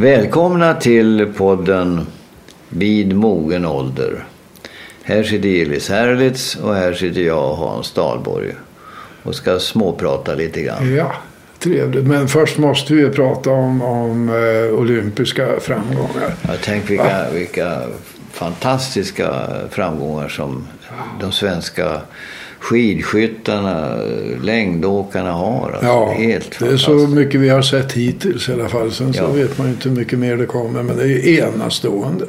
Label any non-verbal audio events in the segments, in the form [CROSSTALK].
Välkomna till podden Vid mogen ålder. Här sitter Gillis Herlitz och här sitter jag, Hans Dahlborg. Och ska småprata lite grann. Ja, trevligt. Men först måste vi prata om, om eh, olympiska framgångar. Jag tänk vilka, vilka fantastiska framgångar som de svenska skidskyttarna, längdåkarna har. Alltså, Ja, helt det är så mycket vi har sett hittills i alla fall. Sen så Ja. vet man ju inte hur mycket mer det kommer. Men det är enastående.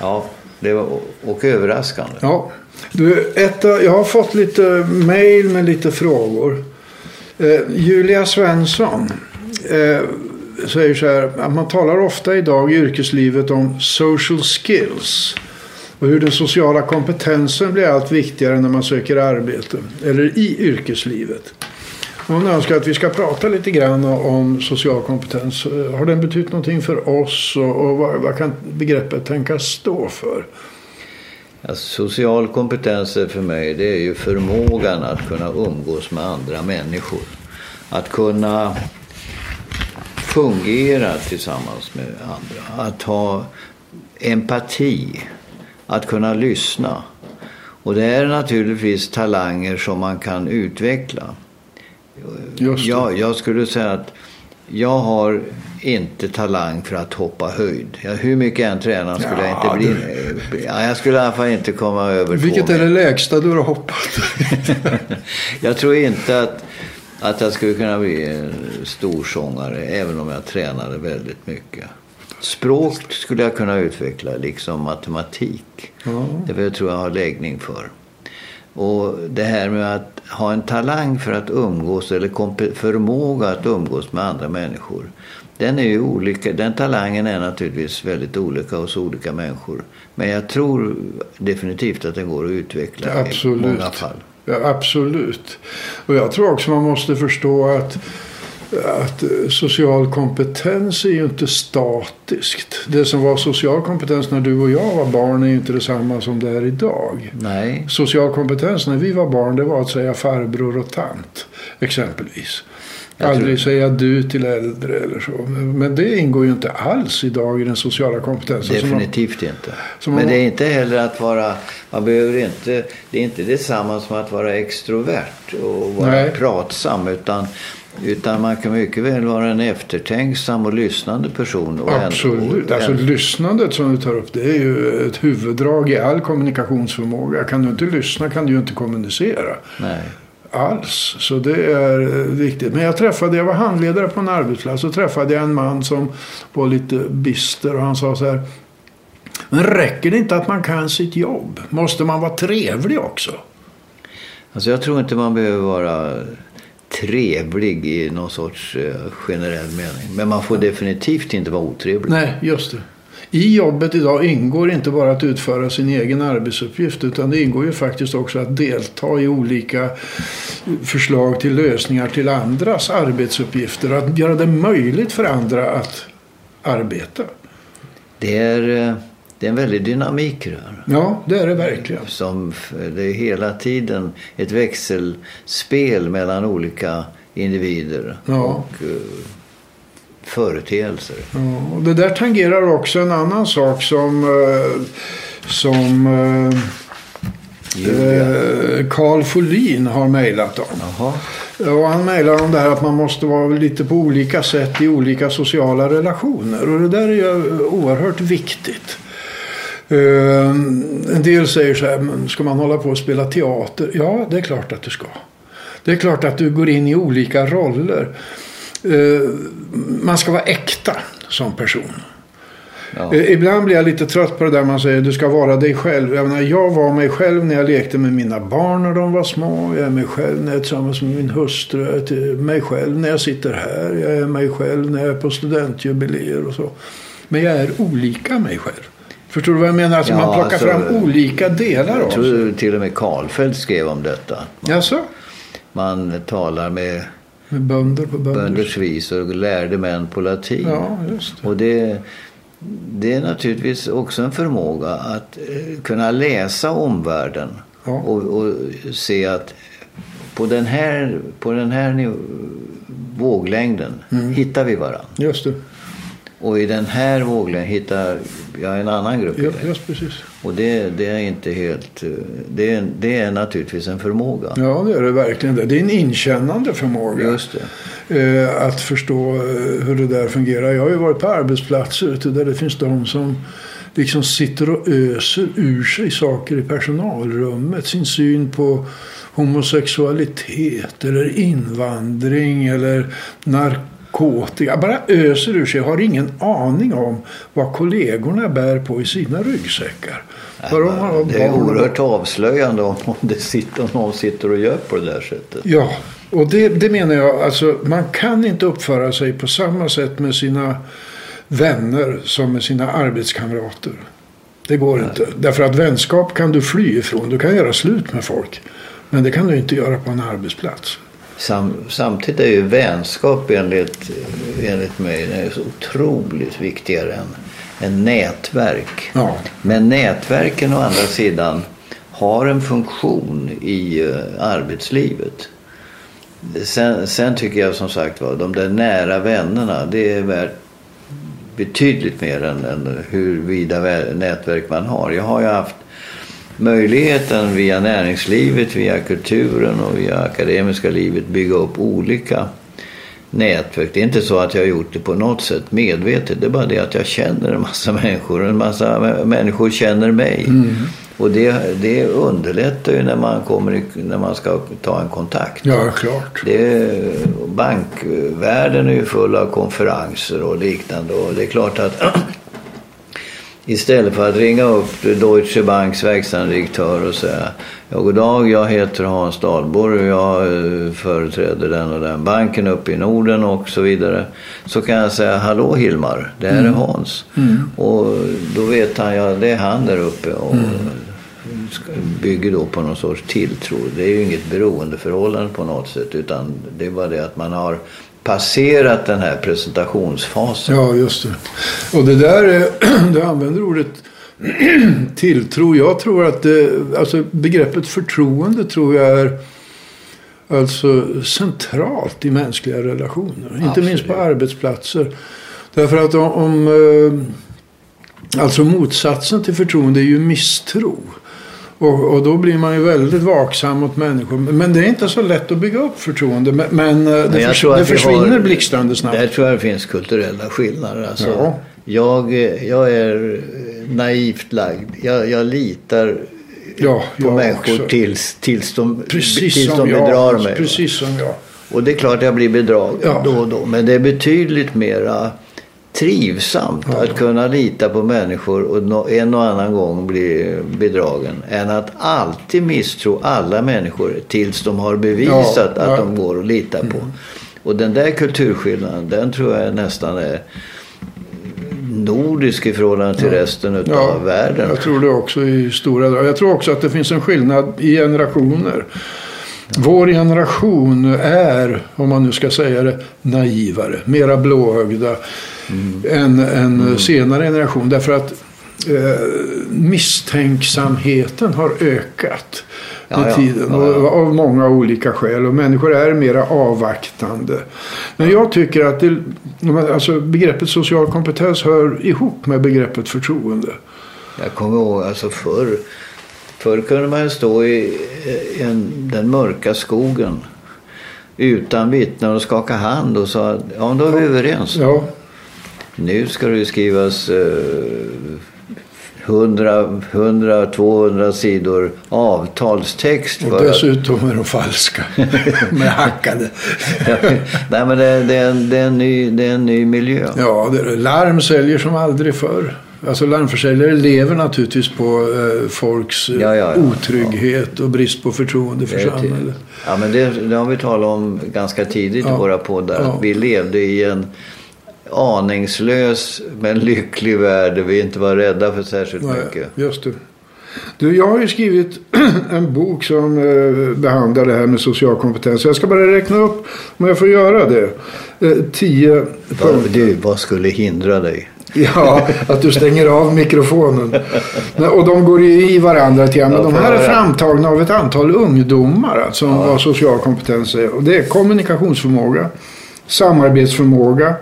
Ja, det var, och överraskande. Ja. Du, ett, jag har fått lite mejl med lite frågor. Eh, Julia Svensson eh, säger så här. Att man talar ofta idag i yrkeslivet om social skills. Och hur den sociala kompetensen blir allt viktigare när man söker arbete. Eller i yrkeslivet. Hon önskar att vi ska prata lite grann om social kompetens. Har den betytt någonting för oss? Och, och vad, vad kan begreppet tänkas stå för? Ja, social kompetens är för mig det är ju förmågan att kunna umgås med andra människor. Att kunna fungera tillsammans med andra. Att ha empati. Att kunna lyssna. Och det är naturligtvis talanger som man kan utveckla. Just. Jag, jag skulle säga att jag har inte talang för att hoppa höjd. Jag, hur mycket jag än tränar skulle Ja, jag inte bli... Ja, jag skulle i alla fall inte komma över Vilket är det lägsta du har hoppat? [LAUGHS] Jag tror inte att, att jag skulle kunna bli en storsångare även om jag tränade väldigt mycket. Språk skulle jag kunna utveckla, liksom matematik. Ja. Det tror jag har läggning för. Och det här med att ha en talang för att umgås eller förmåga att umgås med andra människor. Den, är ju olika, den talangen är naturligtvis väldigt olika hos olika människor. Men jag tror definitivt att den går att utveckla i Absolut. många fall. Ja, absolut. Och jag tror också man måste förstå att, att eh, social kompetens är ju inte statiskt. Det som var social kompetens när du och jag var barn är ju inte detsamma som det är idag. Nej, Social kompetens när vi var barn det var att säga farbror och tant exempelvis. Jag Aldrig säga du till äldre eller så. Men det ingår ju inte alls idag i den sociala kompetensen. som man- definitivt inte. Men man- det är inte heller att vara, man behöver inte, det är inte detsamma som att vara extrovert och vara Nej. pratsam. Utan, utan man kan mycket väl vara en eftertänksam och lyssnande person. Och Absolut. Alltså lyssnandet som du tar upp det är ju ett huvuddrag i all kommunikationsförmåga. Kan du inte lyssna kan du ju inte kommunicera. Nej. Alls. Så det är eh, viktigt. Men jag träffade, jag var handledare på en arbetsplats och träffade jag en man som var lite bister och han sa så här. Men räcker det inte att man kan sitt jobb? Måste man vara trevlig också? Alltså jag tror inte man behöver vara trevlig i någon sorts eh, generell mening. Men man får definitivt inte vara otrevlig. Nej, just det. I jobbet idag ingår inte bara att utföra sin egen arbetsuppgift utan det ingår ju faktiskt också att delta i olika förslag till lösningar till andras arbetsuppgifter och att göra det möjligt för andra att arbeta. Det är, eh, det är en väldig dynamik i det här. Ja, det är det verkligen. Som, det är hela tiden ett växelspel mellan olika individer Ja. och eh, företeelser. Ja, och det där tangerar också en annan sak som, eh, som eh, Carl Folin har mejlat om. Jaha. Och han mejlar om det här att man måste vara lite på olika sätt i olika sociala relationer. Och det där är ju oerhört viktigt. Eh, en del säger så här, "Men ska man hålla på och spela teater? Ja, det är klart att du ska. Det är klart att du går in i olika roller. Eh, man ska vara äkta som person. Ja. Eh, Ibland blir jag lite trött på det där man säger du ska vara dig själv. Jag, menar, jag var mig själv när jag lekte med mina barn när de var små. Jag är mig själv när jag är tillsammans med min hustru. Jag är mig själv när jag sitter här. Jag är mig själv när jag är på studentjubileer och så. Men jag är olika mig själv. Förstår du vad jag menar? Alltså Ja, man plockar alltså, fram olika delar av Jag sig. tror till och med Karlfeldt skrev om detta. Jaså? Man talar med Med bönder på bönder. bönders vis och lärde män på latin. Ja, just det. Och det, det är naturligtvis också en förmåga att eh, kunna läsa omvärlden Ja. och, och se att på den här, på den här våglängden Mm. hittar vi varandra. Just det. Och i den här våglängden hittar jag en annan grupp. Ja, just precis. Och det, det är inte helt... eh, Det är, det är naturligtvis en förmåga. Ja, det är det verkligen. Det är en inkännande förmåga. Just det. eh, att förstå eh, hur det där fungerar. Jag har ju varit på arbetsplatser där det finns de som liksom sitter och öser ur sig saker i personalrummet. Sin syn på homosexualitet eller invandring eller narkotika. Bara öser ur sig. Har ingen aning om vad kollegorna bär på i sina ryggsäckar. Vad de har Det är oerhört avslöjande om, det sitter, om någon sitter och gör på det där sättet. Ja, och det, det menar jag. Alltså, man kan inte uppföra sig på samma sätt med sina vänner som med sina arbetskamrater. Det går inte. Därför att vänskap kan du fly ifrån. Du kan göra slut med folk. Men det kan du inte göra på en arbetsplats. Sam, samtidigt är ju vänskap enligt, enligt mig är så otroligt viktigare än, än nätverk. Ja, Men nätverken å andra sidan har en funktion i eh, arbetslivet. Sen, sen tycker jag som sagt var, de där nära vännerna, det är värt betydligt mer än, än huruvida vä- nätverk man har. Jag har ju haft möjligheten via näringslivet, via kulturen och via akademiska livet bygga upp olika nätverk. Det är inte så att jag har gjort det på något sätt medvetet. Det är bara det att jag känner en massa [LAUGHS] människor och en massa mä- människor känner mig. Och det, det underlättar ju när man, kommer i, när man ska ta en kontakt. ja klart. Det, bankvärlden är ju full av konferenser och liknande. Och det är klart att [CLEARS THROAT] istället för att ringa upp Deutsche Banks verkställande direktör och säga Ja, god dag, jag heter Hans Dahlborg och jag eh, företräder den och den banken uppe i Norden och så vidare. Så kan jag säga, hallå Hilmar, det här är Hans. Och då vet han, ja det är han där uppe. Och ska- bygger då på någon sorts tilltro. Det är ju inget beroendeförhållande på något sätt utan det är bara det att man har passerat den här presentationsfasen. Ja, just det. Och det där, är, [CLEARS THROAT] du använder ordet [CLEARS THROAT] tilltro. Jag tror att det, alltså begreppet förtroende tror jag är alltså centralt i mänskliga relationer. Inte minst på Absolut. arbetsplatser. Därför att om, om eh, alltså motsatsen till förtroende är ju misstro. Och, och då blir man ju väldigt vaksam mot människor. Men det är inte så lätt att bygga upp förtroende. Men, men eh, det, Men förs- det vi försvinner har- blixtrande snabbt. Där tror jag det finns kulturella skillnader. Alltså, Ja. jag, jag är naivt lagd. Jag, jag litar Ja, på människor också. tills, tills de, Precis tills de bedrar mig. Precis som jag. Och det är klart jag blir bedragen Ja. då och då. Men det är betydligt mera trivsamt Ja. att kunna lita på människor och en och annan gång bli bedragen. Än att alltid misstro alla människor tills de har bevisat Ja, att ja. Mm. de går att lita på. Och den där kulturskillnaden, den tror jag nästan är nordisk i förhållande till resten utav världen. Jag tror det också i stora drag. Jag tror också att det finns en skillnad i generationer. Vår generation är, om man nu ska säga det, naivare, mera blåögda än en senare generation. Därför att eh, misstänksamheten har ökat med ja. tiden. Ja, ja. Och, av många olika skäl. Och människor är mera avvaktande. Men jag tycker att det, alltså, begreppet social kompetens hör ihop med begreppet förtroende. Jag kommer ihåg, alltså förr, förr kunde man stå i en, den mörka skogen utan vittnen och skaka hand och sa ja då är vi överens. Ja, Nu ska det ju skrivas eh, 100, 100, 200 sidor avtalstext. och dessutom är de falska. [LAUGHS] med hackade. [LAUGHS] Nej men det, det, är en, det, är en ny, det är en ny miljö. Ja, det är, larm säljer som aldrig förr. Alltså larmförsäljare lever naturligtvis på eh, folks eh, Ja, ja, ja. otrygghet och brist på förtroende för är samhället. Ja, men det, det har vi talat om ganska tidigt i våra poddar. Att vi levde i en aningslös men lycklig värld där vi inte var rädda för särskilt Nej, mycket. just det. Du, jag har ju skrivit [CLEARS THROAT] en bok som eh, behandlar det här med social kompetens. Jag ska bara räkna upp, om jag får göra det, eh, tio Vad, punkter. du, vad skulle hindra dig? [LAUGHS] Ja, att du stänger av mikrofonen. Och de går ju i varandra till. Men de här är framtagna av ett antal ungdomar. Alltså, vad social kompetens är. Och det är kommunikationsförmåga, samarbetsförmåga,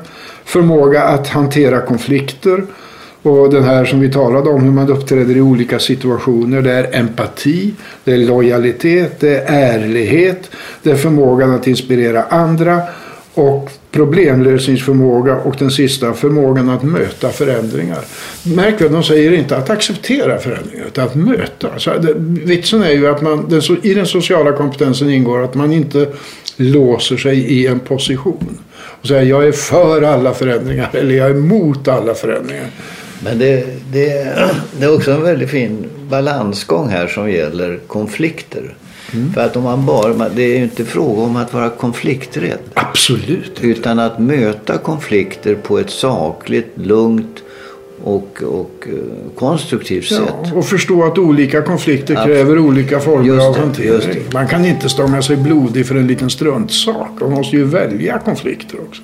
förmåga att hantera konflikter och den här som vi talade om, hur man uppträder i olika situationer. Det är empati, det är lojalitet, det är ärlighet, det är förmågan att inspirera andra och problemlösningsförmåga och den sista förmågan att möta förändringar. Märk väl, de säger inte att acceptera förändringar utan att möta. Så det, vitsen är ju att man, den, i den sociala kompetensen ingår att man inte låser sig i en position. Och säger jag är för alla förändringar eller jag är emot alla förändringar. Men det, det, det är också en väldigt fin balansgång här som gäller konflikter. Mm. För att om man bara, det är ju inte fråga om att vara konflikträdd. Absolut Utan att möta konflikter på ett sakligt, lugnt och, och uh, konstruktivt ja, sätt. Och förstå att olika konflikter Absolut. kräver olika former just av hantering. Man kan inte stånga sig blodig för en liten struntsak. Man måste ju välja konflikter också.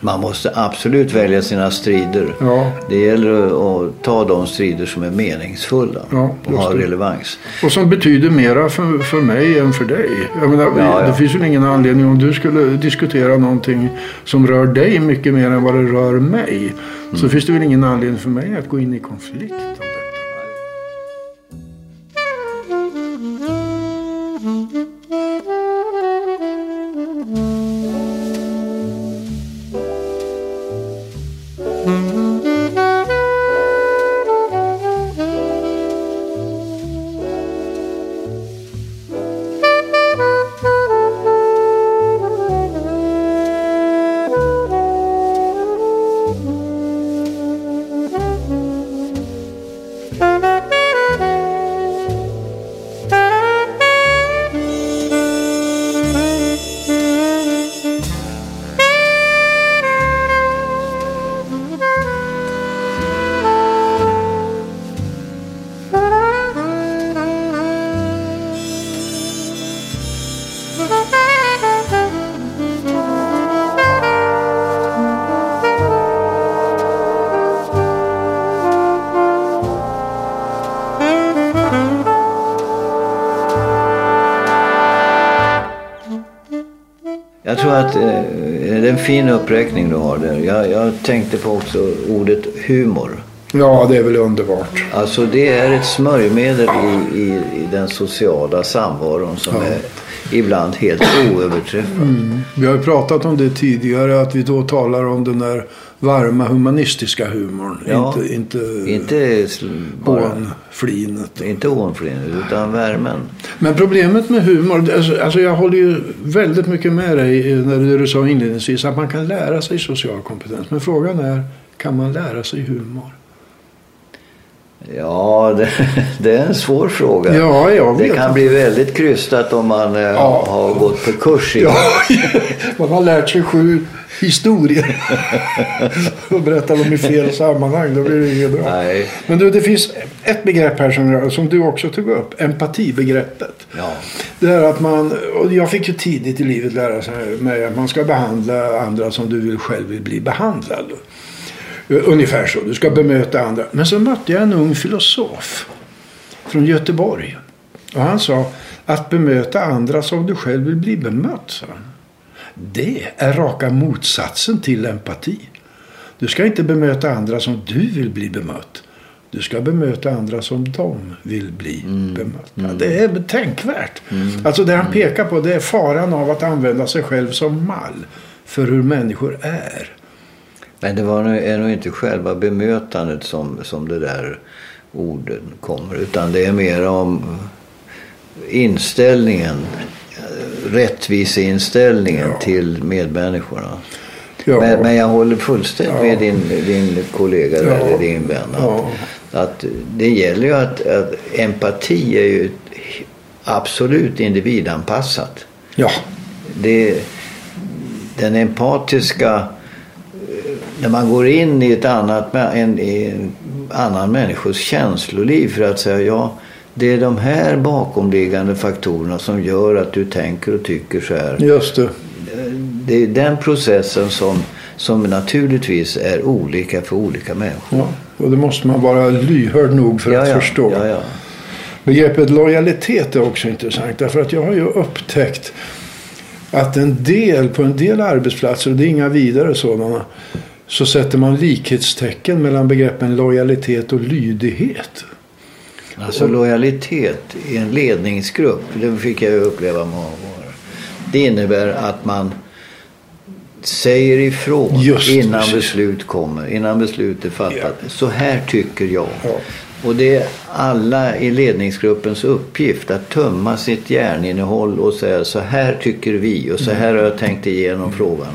Man måste absolut välja sina strider. Ja. Det gäller att ta de strider som är meningsfulla ja, och har relevans. Och som betyder mera för, för mig än för dig. Menar, ja, det finns ju ingen anledning om du skulle diskutera någonting som rör dig mycket mer än vad det rör mig. Mm. Så finns det väl ingen anledning för mig att gå in i konflikt. Tror att eh, det är en fin uppräkning du har där. Jag, jag tänkte på också ordet humor. Ja, det är väl underbart. Alltså det är ett smörjmedel i, i, i den sociala samvaron som ja. är ibland helt oöverträffad. Mm. Vi har ju pratat om det tidigare att vi då talar om den där varma humanistiska humorn. Ja, inte inte, inte hånflinet utan värmen. Men problemet med humor, alltså, alltså jag håller ju väldigt mycket med dig när du sa inledningsvis att man kan lära sig social kompetens. Men frågan är, kan man lära sig humor? Ja, det, [LAUGHS] det, är en svår fråga. Ja, jag vet. Det kan bli väldigt krystat om man eh, ja. har gått på kurs i ja, [LAUGHS] Man har lärt sig sju historier [LAUGHS] och berättar dem i fel sammanhang. Då blir det inget bra. Nej. Men du, det finns ett begrepp här som, som du också tog upp. Empatibegreppet. Ja. Det är att man, och jag fick ju tidigt i livet lära mig att man ska behandla andra som du vill själv vill bli behandlad. Ungefär så. Du ska bemöta andra. Men så mötte jag en ung filosof från Göteborg. Och han sa att bemöta andra som du själv vill bli bemött. Så. Det är raka motsatsen till empati. Du ska inte bemöta andra som du vill bli bemött. Du ska bemöta andra som de vill bli mm. bemötta. Mm. Det är tänkvärt. Mm. Alltså det han mm. pekar på det är faran av att använda sig själv som mall för hur människor är. Men det var, är nog inte själva bemötandet som, som det där orden kommer. Utan det är mer om inställningen. Rättviseinställningen ja. till medmänniskorna. Ja. Men, men, jag håller fullständigt ja. med din, din kollega där, eller din vän. Att, att det gäller ju att, att empati är ju absolut individanpassat. Ja. Det, den empatiska när man går in i ett annat, en, i en annan människos känsloliv för att säga ja, det är de här bakomliggande faktorerna som gör att du tänker och tycker så här. Just det. Det är den processen som, som naturligtvis är olika för olika människor. Ja, och det måste man vara lyhörd nog för ja, att ja, förstå. Ja, ja. Begreppet lojalitet är också intressant därför att jag har ju upptäckt att en del på en del arbetsplatser, och det är inga vidare sådana, så sätter man likhetstecken mellan begreppen lojalitet och lydighet. Alltså lojalitet i en ledningsgrupp, det fick jag ju uppleva många gånger. Det innebär att man säger ifrån Just innan precis. beslut kommer, innan beslut är fattat. Ja. Så här tycker jag. Ja. Och det är alla i ledningsgruppens uppgift att tömma sitt hjärninnehåll och säga så här tycker vi och så här har jag tänkt igenom frågan.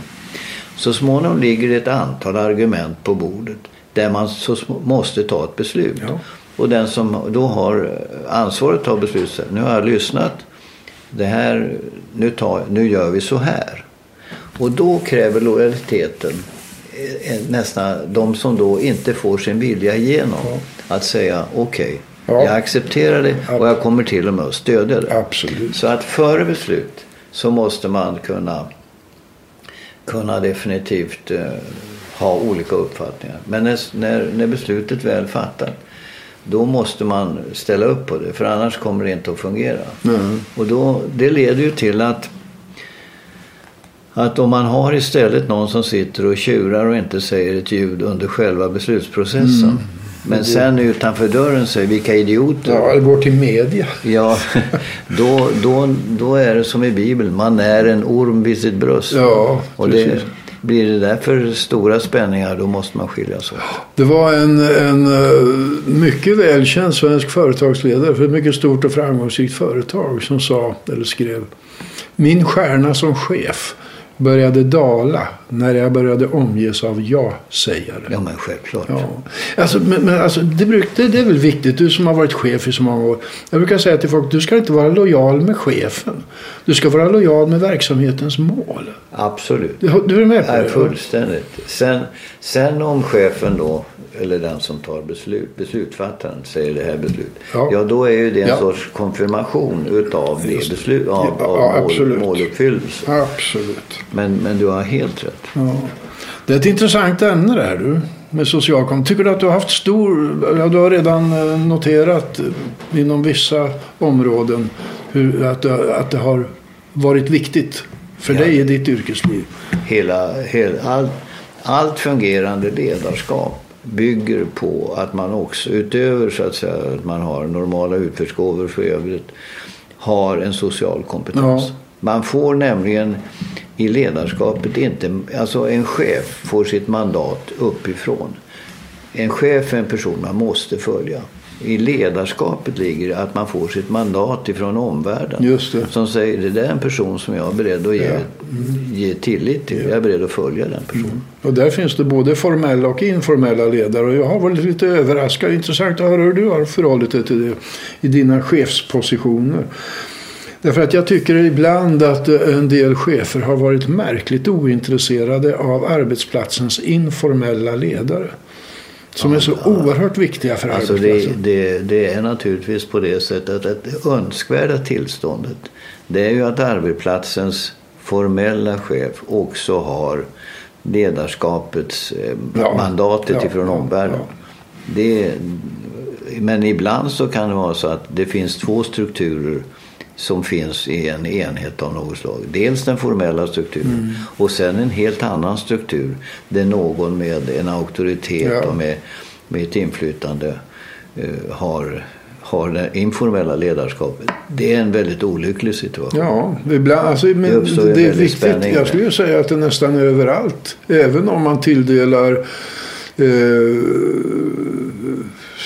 Så småningom ligger det ett antal argument på bordet där man så måste ta ett beslut. Ja. Och den som då har ansvaret att ta beslut säger nu har jag lyssnat. Det här, nu, tar, nu gör vi så här. Och då kräver lojaliteten eh, eh, nästan de som då inte får sin vilja igenom. Att säga okej, Ja. jag accepterar det och jag kommer till och med att stödja det. Absolut. Så att före beslut så måste man kunna, kunna definitivt eh, ha olika uppfattningar. Men när, när, när beslutet väl fattat då måste man ställa upp på det för annars kommer det inte att fungera. Mm. Och då, det leder ju till att att om man har istället någon som sitter och tjurar och inte säger ett ljud under själva beslutsprocessen. Men sen utanför dörren säger vilka idioter. Ja, eller går till media. Ja, [LAUGHS] då, då, då är det som i Bibeln. Man är en orm vid sitt bröst. Ja, och det blir det därför stora spänningar då måste man skiljas åt. Det var en, en eh, mycket välkänd svensk företagsledare för ett mycket stort och framgångsrikt företag som sa, eller skrev, Min stjärna som chef började dala när jag började omges av ja-sägare. Ja men självklart. Ja. Alltså, men, men alltså, det, bruk, det, det är väl viktigt, du som har varit chef i så många år. Jag brukar säga till folk, du ska inte vara lojal med chefen. Du ska vara lojal med verksamhetens mål. Absolut. Du, du är med på Ja, det? fullständigt. Sen, sen om chefen då, eller den som tar beslut, beslutsfattaren säger det här beslutet. Ja. Ja, då är ju det en Ja. sorts konfirmation utav det beslut, av, av ja, mål, måluppfyllelse. Absolut. Men, men du har helt rätt. Ja. Det är ett intressant ämne det här du. Med socialkom. Tycker du att du har haft stor, ja, du har redan eh, noterat eh, inom vissa områden hur, att, det, att det har varit viktigt för Ja. dig i ditt yrkesliv? hela, hela, allt, allt fungerande ledarskap bygger på att man också utöver så att säga att man har normala utförsgåvor för övrigt har en social kompetens. Ja. Man får nämligen i ledarskapet inte, alltså en chef får sitt mandat uppifrån. En chef är en person man måste följa. I ledarskapet ligger att man får sitt mandat ifrån omvärlden. Just det. Som säger det där är en person som jag är beredd att ge, Ja. ge tillit till. Jag är beredd att följa den personen. Och där finns det både formella och informella ledare. Och jag har varit lite överraskad. Intressant att höra hur du har förhållit dig till det i dina chefspositioner. Därför att jag tycker ibland att eh, en del chefer har varit märkligt ointresserade av arbetsplatsens informella ledare. Som är så oerhört viktiga för Alltså det, arbetsplatsen. det, det är naturligtvis på det sättet att det önskvärda tillståndet det är ju att arbetsplatsens formella chef också har ledarskapets eh, Ja. mandatet Ja, ifrån ja, omvärlden. ja. Det, men ibland så kan det vara så att det finns två strukturer som finns i en enhet av något slag. Dels den formella strukturen Mm. och sen en helt annan struktur där någon med en auktoritet Ja. och med, med ett inflytande eh, har, har det informella ledarskapet. Det är en väldigt olycklig situation. Ja, ibland, alltså, men Det det, uppstår ju är viktigt. Jag skulle säga att det nästan är överallt. Även om man tilldelar eh,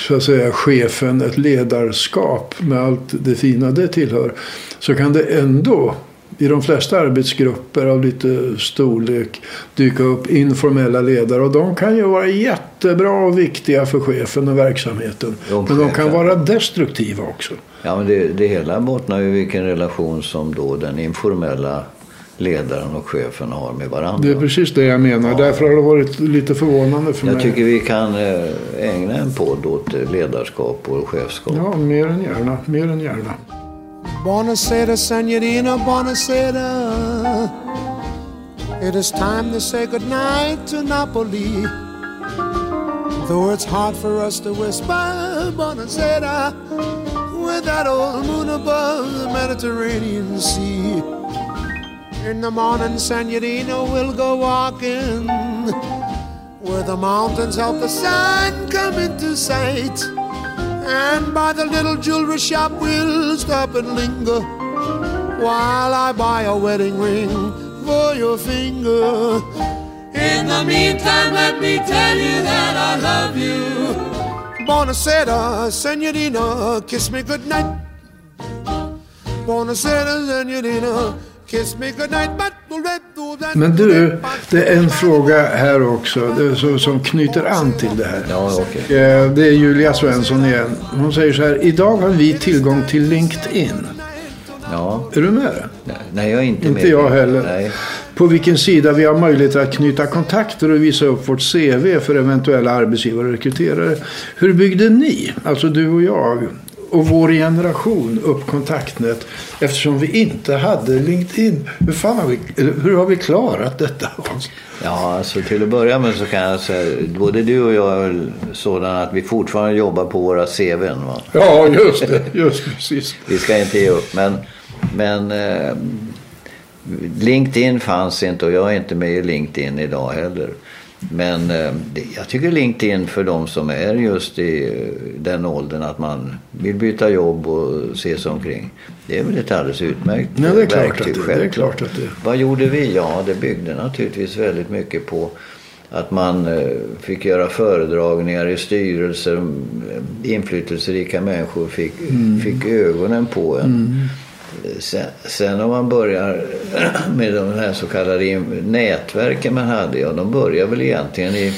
så att säga, chefen ett ledarskap med allt det fina det tillhör. Så kan det ändå i de flesta arbetsgrupper av lite storlek dyka upp informella ledare. Och de kan ju vara jättebra och viktiga för chefen och verksamheten. De Men de kan vara destruktiva också. Ja, men det, det hela bottnar ju i vilken relation som då den informella ledaren och chefen har med varandra. Det är precis det jag menar. Därför har det varit lite förvånande för Jag mig. tycker vi kan eh, ägna en podd åt eh, ledarskap och chefskap. Ja, mer än gärna. Mer än gärna. Buonasera, signorina, buonasera. It is time to say goodnight to Napoli. Though it's hard for us to whisper, buonasera, with that old moon above the Mediterranean Sea. In the morning, signorina, we'll go walking where the mountains help the sun come into sight. And by the little jewelry shop, we'll stop and linger while I buy a wedding ring for your finger. In the meantime, let me tell you that I love you. Buonasera, senorina, kiss me goodnight. Buonasera, senorina. Men du, det är en fråga här också det som knyter an till det här. Ja, okay. Eh, det är Julia Svensson igen. Hon säger så här. Idag har vi tillgång till LinkedIn. Ja. Är du med? Nej, jag är inte, inte med. jag heller. Nej. På vilken sida vi har möjlighet att knyta kontakter och visa upp vårt CV för eventuella arbetsgivare och rekryterare. Hur byggde ni, alltså du och jag, och vår generation upp kontaktnät eftersom vi inte hade LinkedIn. Hur, fan har, vi, hur har vi klarat detta? Ja, alltså till att börja med så kan jag säga både du och jag är sådana att vi fortfarande jobbar på våra CVn. Va? Ja, just det. Just precis. vi ska inte ge upp. Men, men eh, LinkedIn fanns inte och jag är inte med i LinkedIn idag heller. Men eh, jag tycker LinkedIn för de som är just i den åldern att man vill byta jobb och se sig omkring. Det är väl ett alldeles utmärkt Nej, det är klart verktyg att det, det är klart att det. Vad gjorde vi? Ja, det byggde naturligtvis väldigt mycket på att man eh, fick göra föredragningar i styrelser. Inflytelserika människor fick, mm. fick ögonen på en. Mm. Sen, sen om man börjar [CLEARS THROAT] med de här så kallade nätverken man hade, ja de börjar väl egentligen i,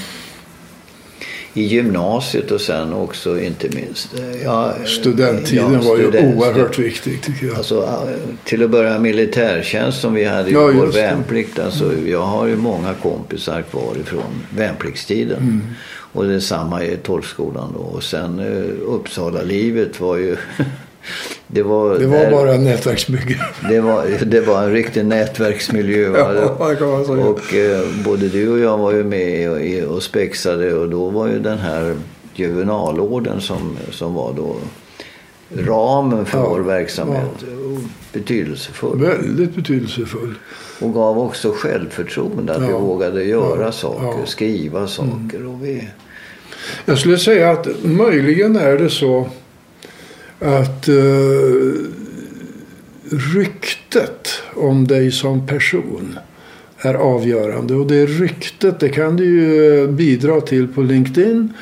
i gymnasiet och sen också inte minst. Ja, Studenttiden ja, var ju oerhört viktig tycker jag. Alltså, till att börja militärtjänst som vi hade i ja, vår värnplikt. Alltså, jag har ju många kompisar kvar ifrån värnpliktstiden. Mm. Och detsamma i tolvskolan då. Och sen Uppsala-livet var ju [LAUGHS] Det var, det var där, bara nätverksbygge. Det var, det var en riktig nätverksmiljö. [LAUGHS] Ja. Och eh, både du och jag var ju med och, och spexade och då var ju den här juvenalorden som, som var då ramen för ja, vår verksamhet ja. betydelsefull. Väldigt betydelsefull. Och gav också självförtroende att ja. vi vågade göra saker, skriva saker. Mm. Och vi... Jag skulle säga att möjligen är det så att uh, ryktet om dig som person är avgörande. Och det ryktet det kan du ju eh, bidra till på LinkedIn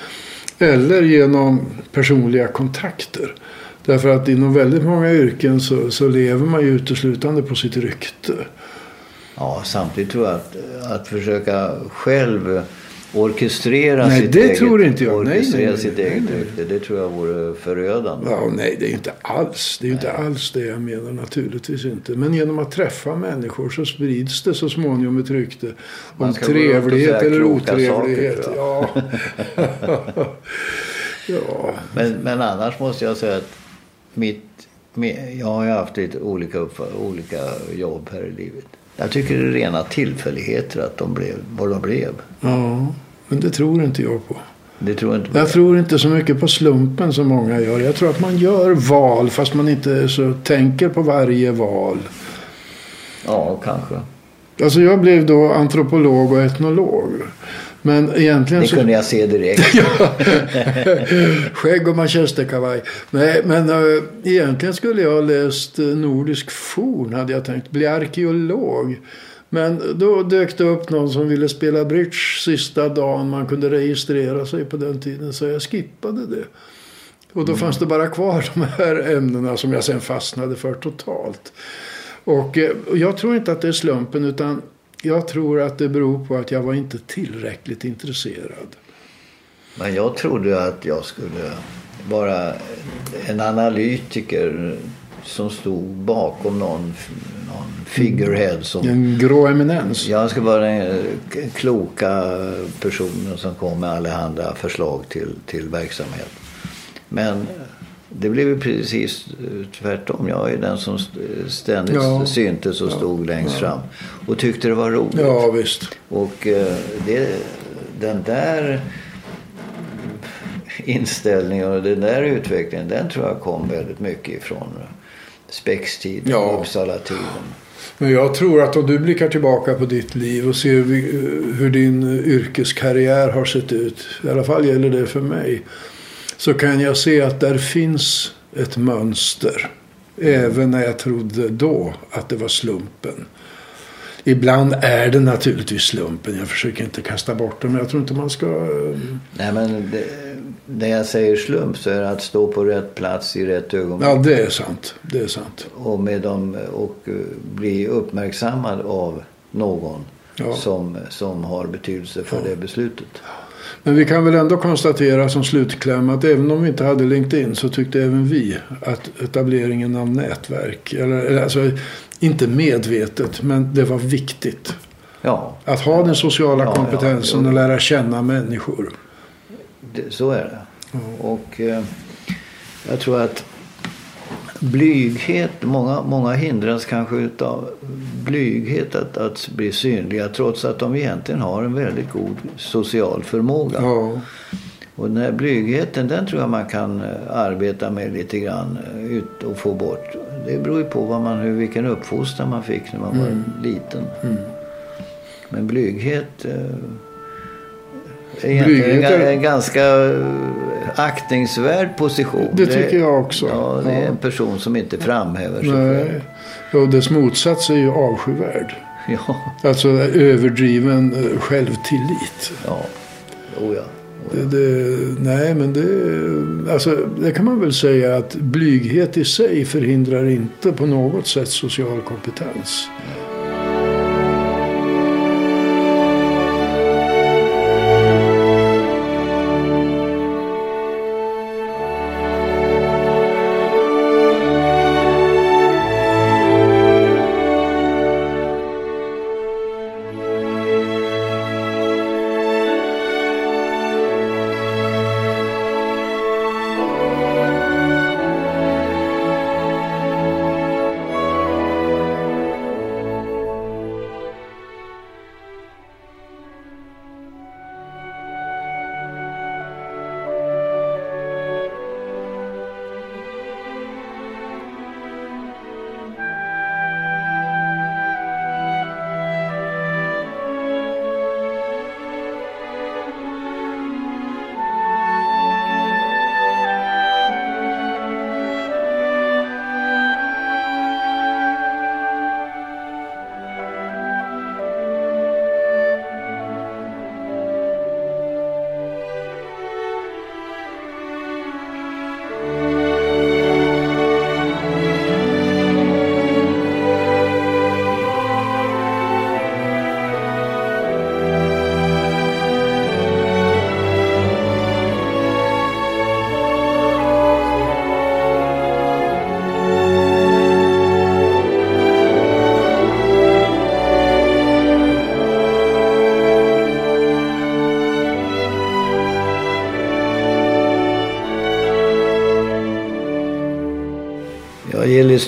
eller genom personliga kontakter. Därför att inom väldigt många yrken så, så lever man ju uteslutande på sitt rykte. Ja, samtidigt tror jag att, att försöka själv orkestrera nej, sitt det eget, tror inte jag. Orkestrera nej, nej, sitt nej, eget rykte. Det tror jag vore förödande. Ja, nej, det är inte alls. Det är inte alls det jag menar. Naturligtvis inte. Men genom att träffa människor så sprids det så småningom ett rykte. Om trevlighet eller otrevlighet. Saker, ja. [LAUGHS] ja. Men, men annars måste jag säga att mitt, jag har ju haft lite olika, olika jobb här i livet. Jag tycker det är rena tillfälligheter att de blev vad de blev. Ja, men det tror inte jag på. Det tror inte jag tror inte så mycket på slumpen som många gör. Jag tror att man gör val fast man inte så tänker på varje val. Ja, kanske. Alltså jag blev då antropolog och etnolog. Men egentligen det kunde jag se direkt. [LAUGHS] Skägg och manchesterkavaj. Nej, men äh, egentligen skulle jag ha läst äh, nordisk forn hade jag tänkt. Bli arkeolog. Men då dök det upp någon som ville spela bridge sista dagen man kunde registrera sig på den tiden. Så jag skippade det. Och då mm. fanns det bara kvar de här ämnena som jag sen fastnade för totalt. Och eh, jag tror inte att det är slumpen utan jag tror att det beror på att jag var inte tillräckligt intresserad. Men jag trodde att jag skulle vara en analytiker som stod bakom någon, någon figurehead. Som, en grå eminens. Jag ska vara den kloka personen som kom med allehanda förslag till, till verksamhet. Men det blev ju precis tvärtom. Jag är den som ständigt ja. syntes och stod ja. längst fram. Och tyckte det var roligt. Ja, visst. Och eh, det, den där inställningen och den där utvecklingen. Den tror jag kom väldigt mycket ifrån spextiden, ja. Uppsala-tiden. Men jag tror att om du blickar tillbaka på ditt liv och ser hur din yrkeskarriär har sett ut. I alla fall gäller det för mig. Så kan jag se att där finns ett mönster. Även när jag trodde då att det var slumpen. Ibland är det naturligtvis slumpen. Jag försöker inte kasta bort det. Men jag tror inte man ska... Nej, men det, när jag säger slump så är det att stå på rätt plats i rätt ögonblick. Ja, det är sant. Det är sant. Och, med dem, och eh, bli uppmärksammad av någon Ja. som, som har betydelse för det beslutet. Men vi kan väl ändå konstatera som slutkläm att även om vi inte hade LinkedIn så tyckte även vi att etableringen av nätverk, eller, alltså inte medvetet, men det var viktigt. Ja, Att ha den sociala Ja, ja, kompetensen jo. och lära känna människor. det, så är det. Och eh, jag tror att blyghet, många, många hindras kanske utav blyghet att, att bli synliga trots att de egentligen har en väldigt god social förmåga. Ja, Och den här blygheten den tror jag man kan eh, arbeta med lite grann eh, ut och få bort. Det beror ju på vad man, hur, vilken uppfostran man fick när man var liten. Men blyghet eh, egentligen är- en ganska eh, aktningsvärd position. Det tycker jag också. Ja, det är Ja. en person som inte framhäver sig själv. nej. Och dess motsats är ju avskyvärd. Ja, Alltså överdriven eh, självtillit. ja. Oh, ja. Det, det, nej, men det, alltså, det kan man väl säga att blyghet i sig förhindrar inte på något sätt social kompetens.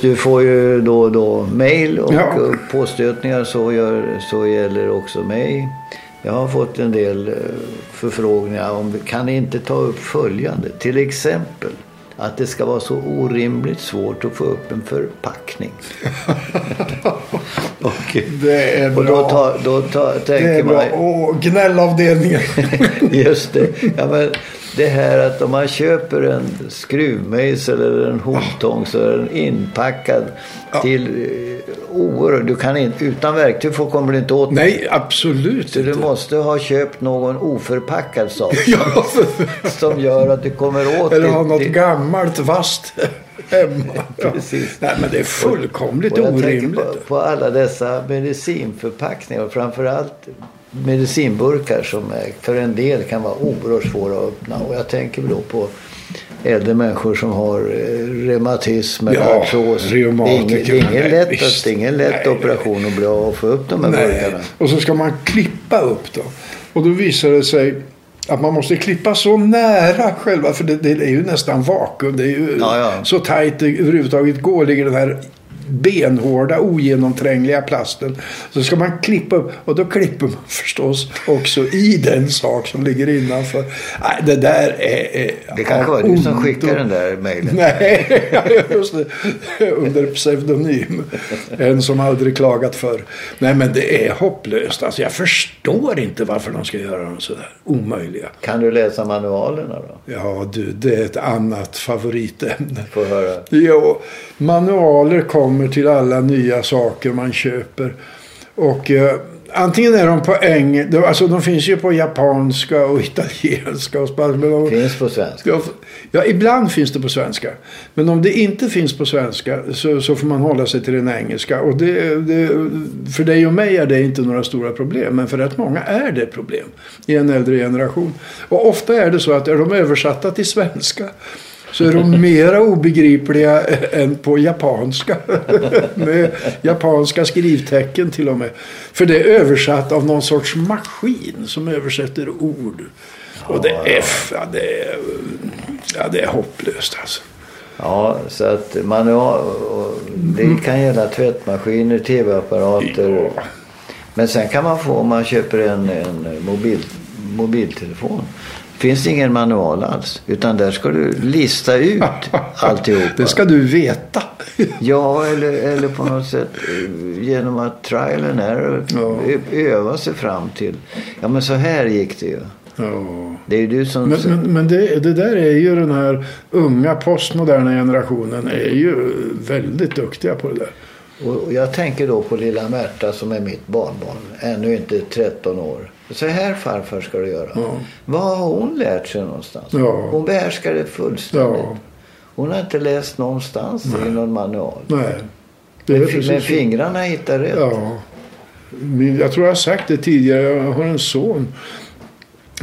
Du får ju då och då mejl och Ja. påstötningar. Så, gör, så gäller också mig. Jag har fått en del eh, förfrågningar om kan ni inte ta upp följande. Till exempel att det ska vara så orimligt svårt att få upp en förpackning. [LAUGHS] och, Det är och då, bra. ta, då ta, Det tänker är man... bra. Åh, gnällavdelningen. [LAUGHS] Just det. Ja, men det här att om man köper en skruvmejsel eller en hovtång så är den inpackad till eh, oerhört... Du kan inte, utan verktyg får, kommer du inte åt Nej, absolut Så du inte. måste ha köpt någon oförpackad sak [LAUGHS] Ja, som gör att du kommer åt eller ha något det- gammalt vasst [LAUGHS] hemma. Ja. [LAUGHS] Precis. Nej, men det är fullkomligt Och jag tänker orimligt. på, på alla dessa medicinförpackningar och framförallt medicinburkar som för en del kan vara oerhört svåra att öppna. Och jag tänker då på äldre människor som har eh, reumatism eller Ja, artros. Det är ingen, nej, lätt, det är ingen lätt Nej, operation att bli av och få upp de här Nej. burkarna. Och så ska man klippa upp då. Och då visar det sig att man måste klippa så nära själva, för det, det är ju nästan vakuum. Det är ju Ja, ja. så tajt det överhuvudtaget går. Ligger den här benhårda, ogenomträngliga plasten. Så ska man klippa upp och då klipper man [LAUGHS] förstås också i den sak som ligger innanför. Nej, det där är... är Det kanske var du som skickade den där mejlen. [LAUGHS] Nej, [LAUGHS] just det. Under pseudonym. En som aldrig klagat för. Nej, men det är hopplöst. Alltså, jag förstår inte varför de ska göra dem sådär omöjliga. Kan du läsa manualerna då? Ja, du, det är ett annat favoritämne. Få höra. Jo, manualer kommer till alla nya saker man köper. Och eh, antingen är de på engelska, alltså de finns ju på japanska och [LAUGHS] italienska och spanska. Finns på svenska. Ja, ibland finns det på svenska. Men om det inte finns på svenska så, så får man hålla sig till den engelska. Och det, det, för dig och mig är det inte några stora problem. Men för rätt många är det problem i en äldre generation. Och ofta är det så att är de översatta till svenska så är de mera obegripliga än på japanska. [LAUGHS] Med japanska skrivtecken till och med. För det är översatt av någon sorts maskin som översätter ord. Och det är, ja, det är, ja, det är hopplöst alltså. Ja, så att manual, och det kan gälla tvättmaskiner, tv-apparater. Men sen kan man få om man köper en, en mobil, mobiltelefon. Finns det ingen manual alls. Utan där ska du lista ut [LAUGHS] alltihopa. Det ska du veta. Ja, eller, eller på något sätt eh, genom att trial and error Ja. öva sig fram till. Ja, men så här gick det ju. Ja. Det är du som... Men, men, men det, det där är ju den här unga postmoderna generationen är ju väldigt duktiga på det där. Och jag tänker då på lilla Märta som är mitt barnbarn. Ännu inte 13 år. Så här farfar ska du göra. Ja. Vad har hon lärt sig någonstans? Ja. Hon behärskar det fullständigt. Ja. Hon har inte läst någonstans i någon manual. Nej. Men, men fingrarna hittar rätt. Ja. Jag tror jag har sagt det tidigare. Jag har en son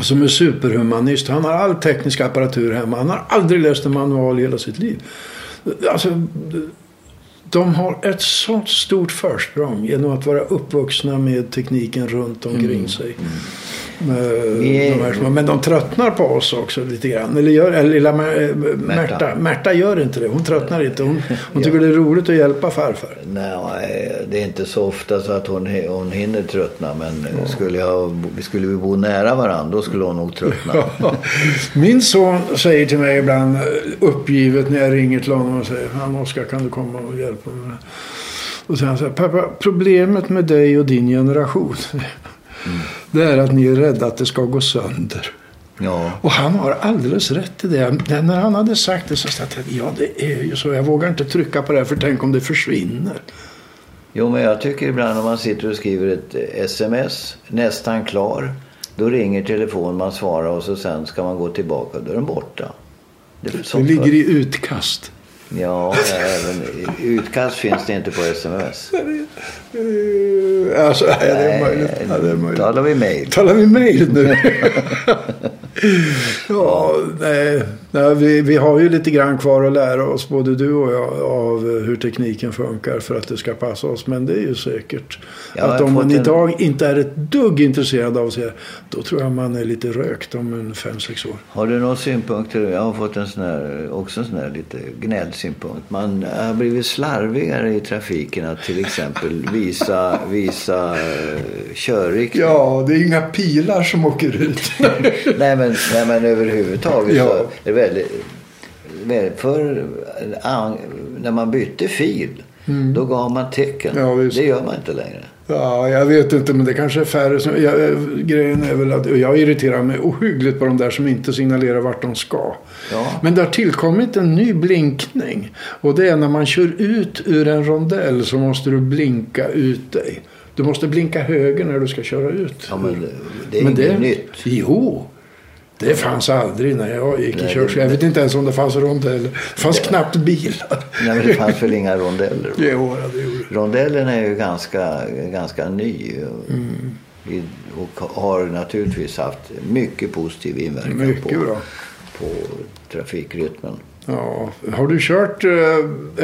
som är superhumanist. Han har all teknisk apparatur hemma. Han har aldrig läst en manual i hela sitt liv. Alltså, de har ett sånt stort försprång genom att vara uppvuxna med tekniken runt omkring sig. Vi- de små- Men de tröttnar på oss också lite grann. Eller, gör, eller lilla Mär- Märta. Märta gör inte det. Hon tröttnar inte. Hon, hon [LAUGHS] tycker det är roligt att hjälpa farfar. Nej, det är inte så ofta så att hon, hon hinner tröttna. Men skulle, jag, skulle vi bo nära varandra då skulle hon nog tröttna. [LAUGHS] Min son säger till mig ibland eh, uppgivet när jag ringer till honom och säger Han Oskar kan du komma och hjälpa mig med det?" Och säger han pappa problemet med dig och din generation det är att ni är rädda att det ska gå sönder. Ja, Och han har alldeles rätt i det. Men När han hade sagt det så sa jag ja det är ju så. Jag vågar inte trycka på det här för tänk om det försvinner. jo men jag tycker ibland om man sitter och skriver ett eh, sms, nästan klar. Då ringer telefon, man svarar och så sen ska man gå tillbaka. Då är den borta. Det, Det ligger för- i utkast. Ja, även i- utkast finns det inte på sms. Alltså, ja, det är möjligt. Ja, det är möjligt. talar vi mejl. Talar vi mejl nu? [LAUGHS] ja, nej, nej, vi, vi har ju lite grann kvar att lära oss, både du och jag, av hur tekniken funkar för att det ska passa oss. Men det är ju säkert Ja, att om man en- idag inte är ett dugg intresserad av att se då tror jag man är lite rökt om en fem sex år. Har du några synpunkter? Jag har fått en sån här, också en sån här lite gnällsynpunkt. Man har blivit slarvigare i trafiken att till exempel [LAUGHS] visa, visa uh, körriktning. Ja, det är inga pilar som åker ut. [LAUGHS] Nej, men, nej men överhuvudtaget Ja. så väldigt... för, när man bytte fil, då gav man tecken. Mm. Ja, det gör man inte längre. Ja, jag vet inte, men det kanske är färre som... Jag, eh, grejen är väl att jag irriterar mig ohyggligt på de där som inte signalerar vart de ska. Ja. Men det har tillkommit en ny blinkning. Och det är när man kör ut ur en rondell så måste du blinka ut dig. Du måste blinka höger när du ska köra ut. Ja, men det är Men inget nytt. Jo. Det fanns aldrig när jag gick i körskolan. Jag vet inte ens om det fanns rondeller. Det fanns knappt bilar. Nej, men det fanns väl inga rondeller? [LAUGHS] Jo, det gjorde det. Rondellen är ju ganska, ganska ny Mm. och har naturligtvis haft mycket positiv inverkan Mycket på, på trafikrytmen. Ja, har du kört, eh,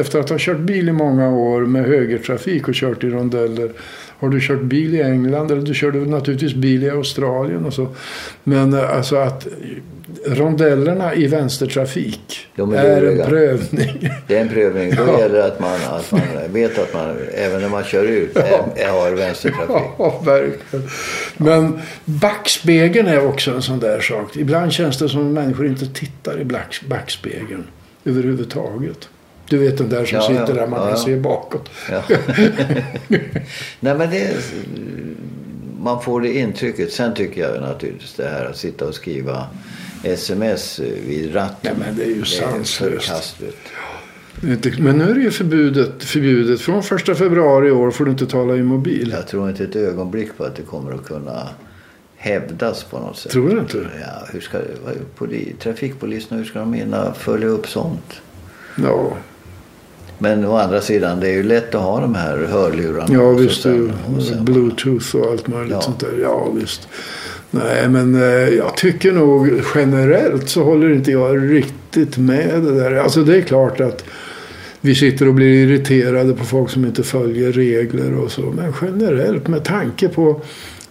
efter att ha kört bil i många år med högertrafik och kört i rondeller. Har du kört bil i England eller du körde naturligtvis bil i Australien och så. Men eh, alltså att rondellerna i vänstertrafik är är en prövning. Det är en prövning. Då [LAUGHS] Ja. gäller det att man, att man vet att man, även när man kör ut, är, har vänstertrafik. Ja, verkligen. Men backspegeln är också en sån där sak. Ibland känns det som att människor inte tittar i backspegeln överhuvudtaget. Du vet den där som Ja, sitter där man ja, kan se bakåt. [LAUGHS] Nej men det är, man får det intrycket. Sen tycker jag naturligtvis det här att sitta och skriva sms vid ratten. Nej, men det är ju sanslöst. Men nu är det ju förbjudet, förbjudet. Från första februari i år får du inte tala i mobil. Jag tror inte ett ögonblick på att det kommer att kunna hävdas på något sätt. Tror du inte? Ja, hur ska, poli, trafikpoliserna, hur ska de hinna följa upp sånt? Ja, Men å andra sidan, det är ju lätt att ha de här hörlurarna. ja visst. och sen- Bluetooth och allt möjligt Ja. sånt där. Ja, visst. Nej, men eh, jag tycker nog generellt så håller inte jag riktigt med det där. Alltså det är klart att vi sitter och blir irriterade på folk som inte följer regler och så. Men generellt med tanke på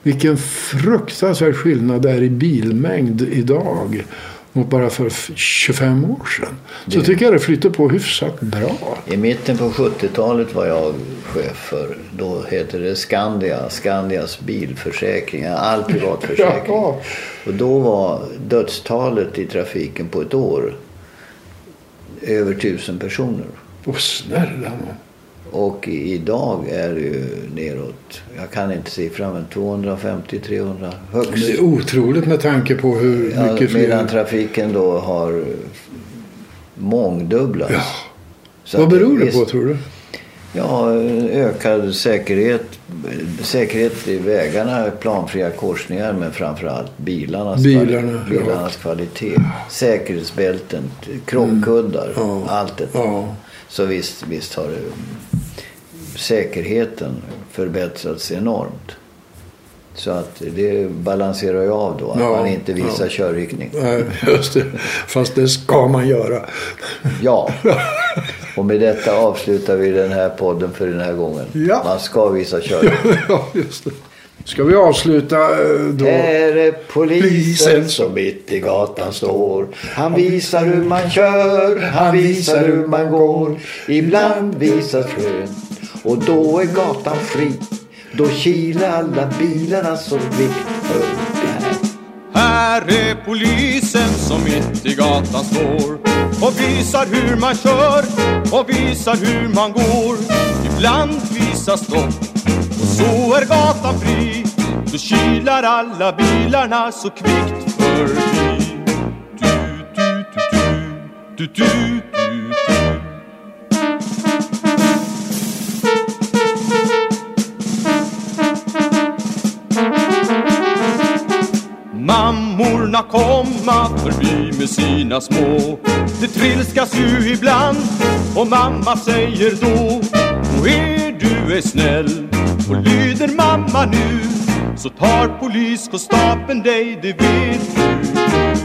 vilken fruktansvärd skillnad det är i bilmängd idag mot bara för f- 25 år sedan. Så Det- tycker jag det flyter på hyfsat bra. I mitten på 70-talet var jag chef för, då hette det Skandia, Skandias bilförsäkring, all privatförsäkring. [LAUGHS] Ja. Och då var dödstalet i trafiken på ett år över tusen personer. Och snälla nån. Och idag är det ju neråt, jag kan inte siffran, men 250-300 högst. Det är otroligt med tanke på hur Ja, mycket medan fler... trafiken då har mångdubblats. Ja. Så Vad beror det visst- på tror du? Ja, ökad säkerhet. Säkerhet i vägarna, planfria korsningar men framförallt bilarnas, Bilarna, kvali- bilarnas kvalitet. Säkerhetsbälten, krockkuddar, Ja. allt det. Ja. Så visst, visst har det, säkerheten förbättrats enormt. Så att det balanserar ju av då, att Ja, man inte visar ja. körriktning. Nej, just det. Fast det ska man göra. Ja. Och med detta avslutar vi den här podden för den här gången. Ja. Man ska visa körriktning. [LAUGHS] ja, just det. Ska vi avsluta eh, då? Här är polisen Polisen. som mitt i gatan står. Han visar hur man kör, han visar hur man går. Ibland visas skönt och då är gatan fri. Då kilar alla bilarna så vikt för här. Här är polisen som mitt i gatan står och visar hur man kör och visar hur man går. Ibland visas stopp och så är gatan fri. Då kilar alla bilarna så kvickt förbi. Du, du, du, du, du, du, du. Mammorna komma förbi med sina små. Det trilskas ju ibland och mamma säger då Och är du är snäll. Och lyder mamma nu Så tar poliskonstapeln dig, det vet du.